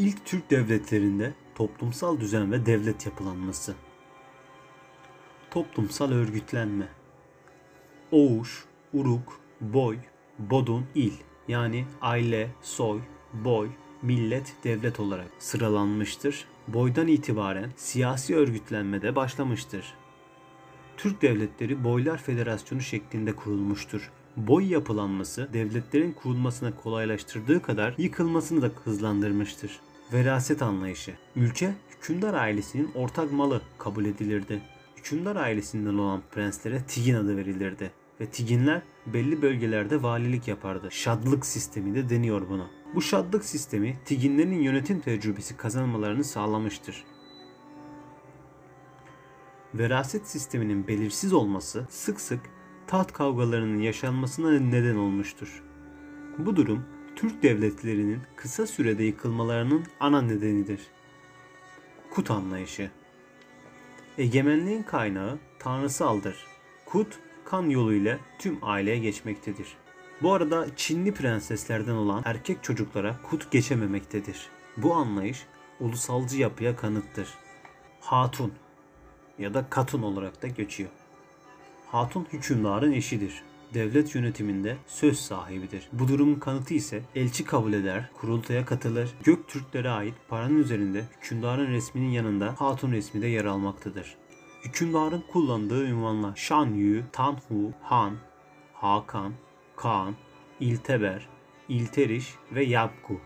İlk Türk devletlerinde toplumsal düzen ve devlet yapılanması. Toplumsal örgütlenme. Oğuş, Uruk, Boy, Bodun, İl yani aile, soy, boy, millet, devlet olarak sıralanmıştır. Boydan itibaren siyasi örgütlenme de başlamıştır. Türk devletleri Boylar Federasyonu şeklinde kurulmuştur. Boy yapılanması devletlerin kurulmasına kolaylaştırdığı kadar yıkılmasını da hızlandırmıştır. Veraset anlayışı. Ülke hükümdar ailesinin ortak malı kabul edilirdi. Hükümdar ailesinden olan prenslere Tigin adı verilirdi ve Tiginler belli bölgelerde valilik yapardı. Şadlık sistemi de deniyor buna. Bu şadlık sistemi Tiginlerin yönetim tecrübesi kazanmalarını sağlamıştır. Veraset sisteminin belirsiz olması sık sık taht kavgalarının yaşanmasına neden olmuştur. Bu durum Türk devletlerinin kısa sürede yıkılmalarının ana nedenidir. Kut anlayışı Egemenliğin kaynağı tanrısaldır. Kut kan yoluyla tüm aileye geçmektedir. Bu arada Çinli prenseslerden olan erkek çocuklara kut geçememektedir. Bu anlayış ulusalcı yapıya kanıttır. Hatun ya da katun olarak da geçiyor. Hatun hükümdarın eşidir. Devlet yönetiminde söz sahibidir. Bu durumun kanıtı ise elçi kabul eder, kurultaya katılır. Göktürklere ait paranın üzerinde hükümdarın resminin yanında hatun resmi de yer almaktadır. Hükümdarın kullandığı ünvanlar Shan Yu, Tan Hu, Han, Hakan, Kaan, İlteber, İlteriş ve Yapku.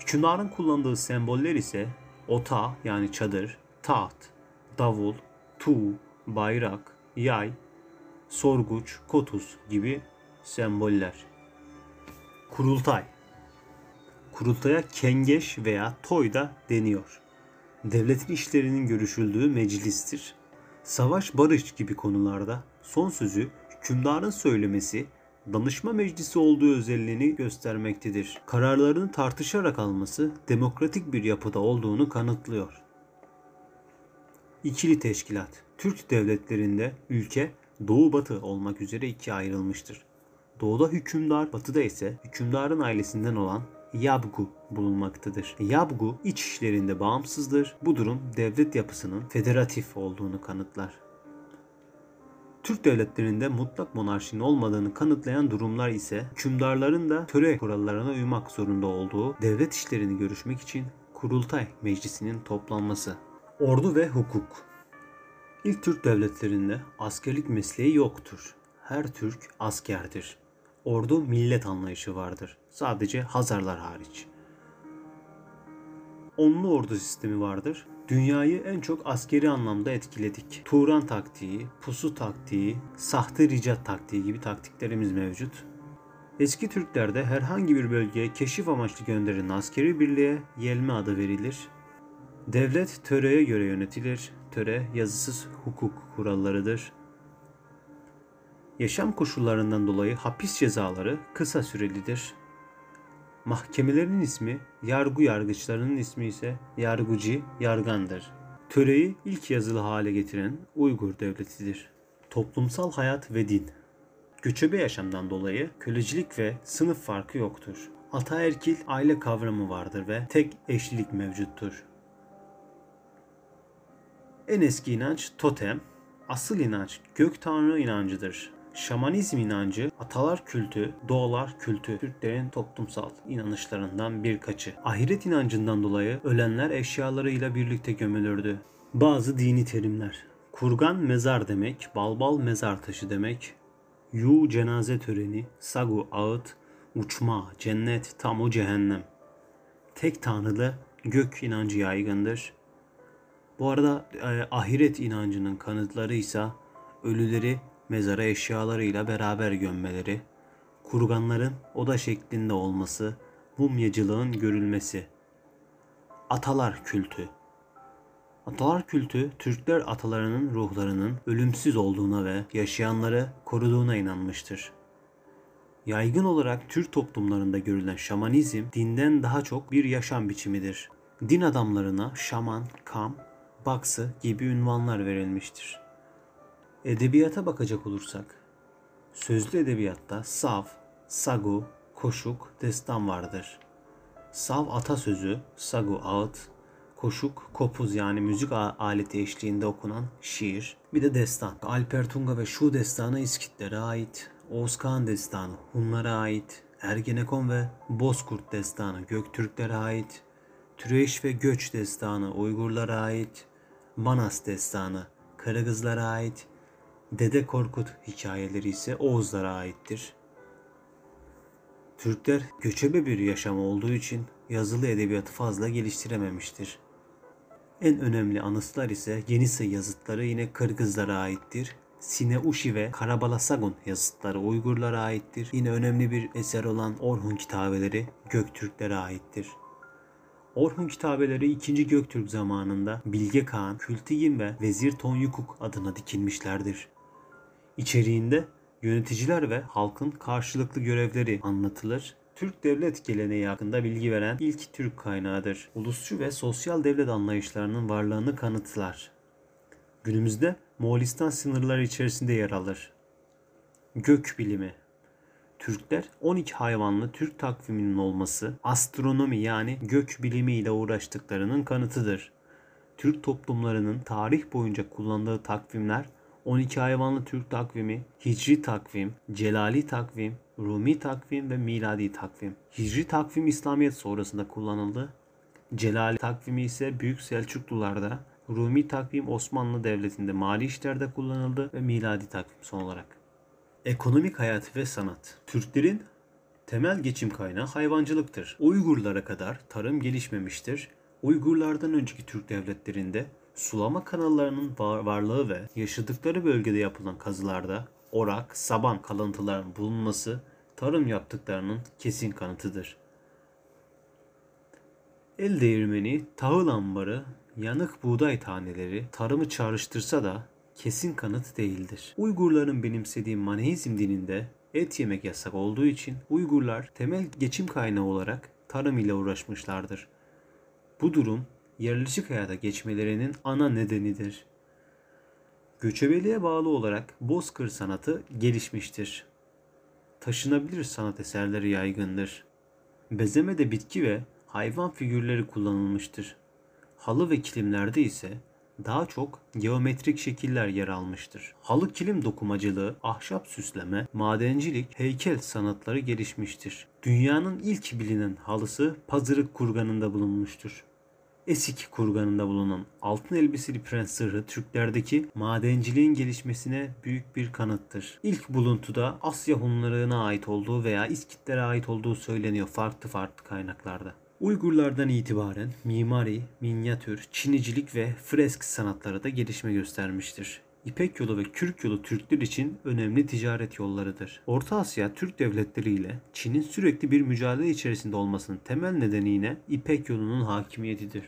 Hükümdarın kullandığı semboller ise ota yani çadır, taht, davul, tuğ, bayrak, yay, sorguç, kotus gibi semboller. Kurultay Kurultaya kengeş veya toy da deniyor. Devletin işlerinin görüşüldüğü meclistir. Savaş barış gibi konularda son sözü hükümdarın söylemesi danışma meclisi olduğu özelliğini göstermektedir. Kararlarını tartışarak alması demokratik bir yapıda olduğunu kanıtlıyor. İkili teşkilat. Türk devletlerinde ülke doğu batı olmak üzere ikiye ayrılmıştır. Doğuda hükümdar, batıda ise hükümdarın ailesinden olan Yabgu bulunmaktadır. Yabgu iç işlerinde bağımsızdır. Bu durum devlet yapısının federatif olduğunu kanıtlar. Türk devletlerinde mutlak monarşinin olmadığını kanıtlayan durumlar ise hükümdarların da töre kurallarına uymak zorunda olduğu devlet işlerini görüşmek için Kurultay Meclisi'nin toplanması. Ordu ve hukuk İlk Türk devletlerinde askerlik mesleği yoktur. Her Türk askerdir. Ordu millet anlayışı vardır. Sadece Hazarlar hariç. Onlu ordu sistemi vardır. Dünyayı en çok askeri anlamda etkiledik. Turan taktiği, pusu taktiği, sahte ricat taktiği gibi taktiklerimiz mevcut. Eski Türklerde herhangi bir bölgeye keşif amaçlı gönderilen askeri birliğe yelme adı verilir. Devlet töreye göre yönetilir. Töre yazısız hukuk kurallarıdır. Yaşam koşullarından dolayı hapis cezaları kısa sürelidir. Mahkemelerin ismi, yargı yargıçlarının ismi ise yargıcı, yargandır. Töreyi ilk yazılı hale getiren Uygur devletidir. Toplumsal hayat ve din. Göçebe yaşamdan dolayı kölecilik ve sınıf farkı yoktur. Ataerkil aile kavramı vardır ve tek eşlilik mevcuttur. En eski inanç totem, asıl inanç gök tanrı inancıdır. Şamanizm inancı, atalar kültü, doğalar kültü Türklerin toplumsal inanışlarından birkaçı. Ahiret inancından dolayı ölenler eşyalarıyla birlikte gömülürdü. Bazı dini terimler. Kurgan mezar demek, balbal mezar taşı demek. Yu cenaze töreni, sagu ağıt, uçma, cennet, tamu cehennem. Tek tanrılı gök inancı yaygındır. Bu arada e, ahiret inancının kanıtları ise ölüleri mezara eşyalarıyla beraber gömmeleri, kurganların oda şeklinde olması, mumyacılığın görülmesi. Atalar kültü Atalar kültü, Türkler atalarının ruhlarının ölümsüz olduğuna ve yaşayanları koruduğuna inanmıştır. Yaygın olarak Türk toplumlarında görülen şamanizm dinden daha çok bir yaşam biçimidir. Din adamlarına şaman, kam, baksı gibi ünvanlar verilmiştir. Edebiyata bakacak olursak, sözlü edebiyatta saf, sagu, koşuk, destan vardır. Sav atasözü, sagu ağıt, koşuk, kopuz yani müzik aleti eşliğinde okunan şiir, bir de destan. Alper Tunga ve Şu destanı İskitlere ait, Oğuz destanı Hunlara ait, Ergenekon ve Bozkurt destanı Göktürklere ait, Türeş ve Göç destanı Uygurlara ait, Manas destanı Karagızlara ait, Dede Korkut hikayeleri ise Oğuzlara aittir. Türkler göçebe bir yaşam olduğu için yazılı edebiyatı fazla geliştirememiştir. En önemli anıtlar ise Yenise yazıtları yine Kırgızlara aittir. Sineuşi ve Karabalasagun yazıtları Uygurlara aittir. Yine önemli bir eser olan Orhun kitabeleri Göktürklere aittir. Orhun kitabeleri 2. Göktürk zamanında Bilge Kağan, Kültigin ve Vezir Tonyukuk adına dikilmişlerdir. İçeriğinde yöneticiler ve halkın karşılıklı görevleri anlatılır. Türk devlet geleneği hakkında bilgi veren ilk Türk kaynağıdır. Ulusçu ve sosyal devlet anlayışlarının varlığını kanıtlar. Günümüzde Moğolistan sınırları içerisinde yer alır. Gök bilimi Türkler 12 hayvanlı Türk takviminin olması astronomi yani gök bilimi ile uğraştıklarının kanıtıdır. Türk toplumlarının tarih boyunca kullandığı takvimler 12 hayvanlı Türk takvimi, Hicri takvim, Celali takvim, Rumi takvim ve miladi takvim. Hicri takvim İslamiyet sonrasında kullanıldı. Celali takvimi ise Büyük Selçuklularda, Rumi takvim Osmanlı Devleti'nde mali işlerde kullanıldı ve miladi takvim son olarak. Ekonomik hayat ve sanat. Türklerin temel geçim kaynağı hayvancılıktır. Uygurlara kadar tarım gelişmemiştir. Uygurlardan önceki Türk devletlerinde sulama kanallarının var varlığı ve yaşadıkları bölgede yapılan kazılarda orak, saban kalıntılarının bulunması tarım yaptıklarının kesin kanıtıdır. El değirmeni, tahıl ambarı, yanık buğday taneleri tarımı çağrıştırsa da kesin kanıt değildir. Uygurların benimsediği Maneizm dininde et yemek yasak olduğu için Uygurlar temel geçim kaynağı olarak tarım ile uğraşmışlardır. Bu durum yerleşik hayata geçmelerinin ana nedenidir. Göçebeliğe bağlı olarak bozkır sanatı gelişmiştir. Taşınabilir sanat eserleri yaygındır. Bezemede bitki ve hayvan figürleri kullanılmıştır. Halı ve kilimlerde ise daha çok geometrik şekiller yer almıştır. Halı kilim dokumacılığı, ahşap süsleme, madencilik, heykel sanatları gelişmiştir. Dünyanın ilk bilinen halısı Pazırık kurganında bulunmuştur. Esik kurganında bulunan altın elbiseli prens sırrı Türklerdeki madenciliğin gelişmesine büyük bir kanıttır. İlk buluntuda Asya Hunlarına ait olduğu veya İskitlere ait olduğu söyleniyor farklı farklı kaynaklarda. Uygurlardan itibaren mimari, minyatür, çinicilik ve fresk sanatları da gelişme göstermiştir. İpek yolu ve Kürk yolu Türkler için önemli ticaret yollarıdır. Orta Asya Türk devletleri ile Çin'in sürekli bir mücadele içerisinde olmasının temel nedeni yine İpek yolunun hakimiyetidir.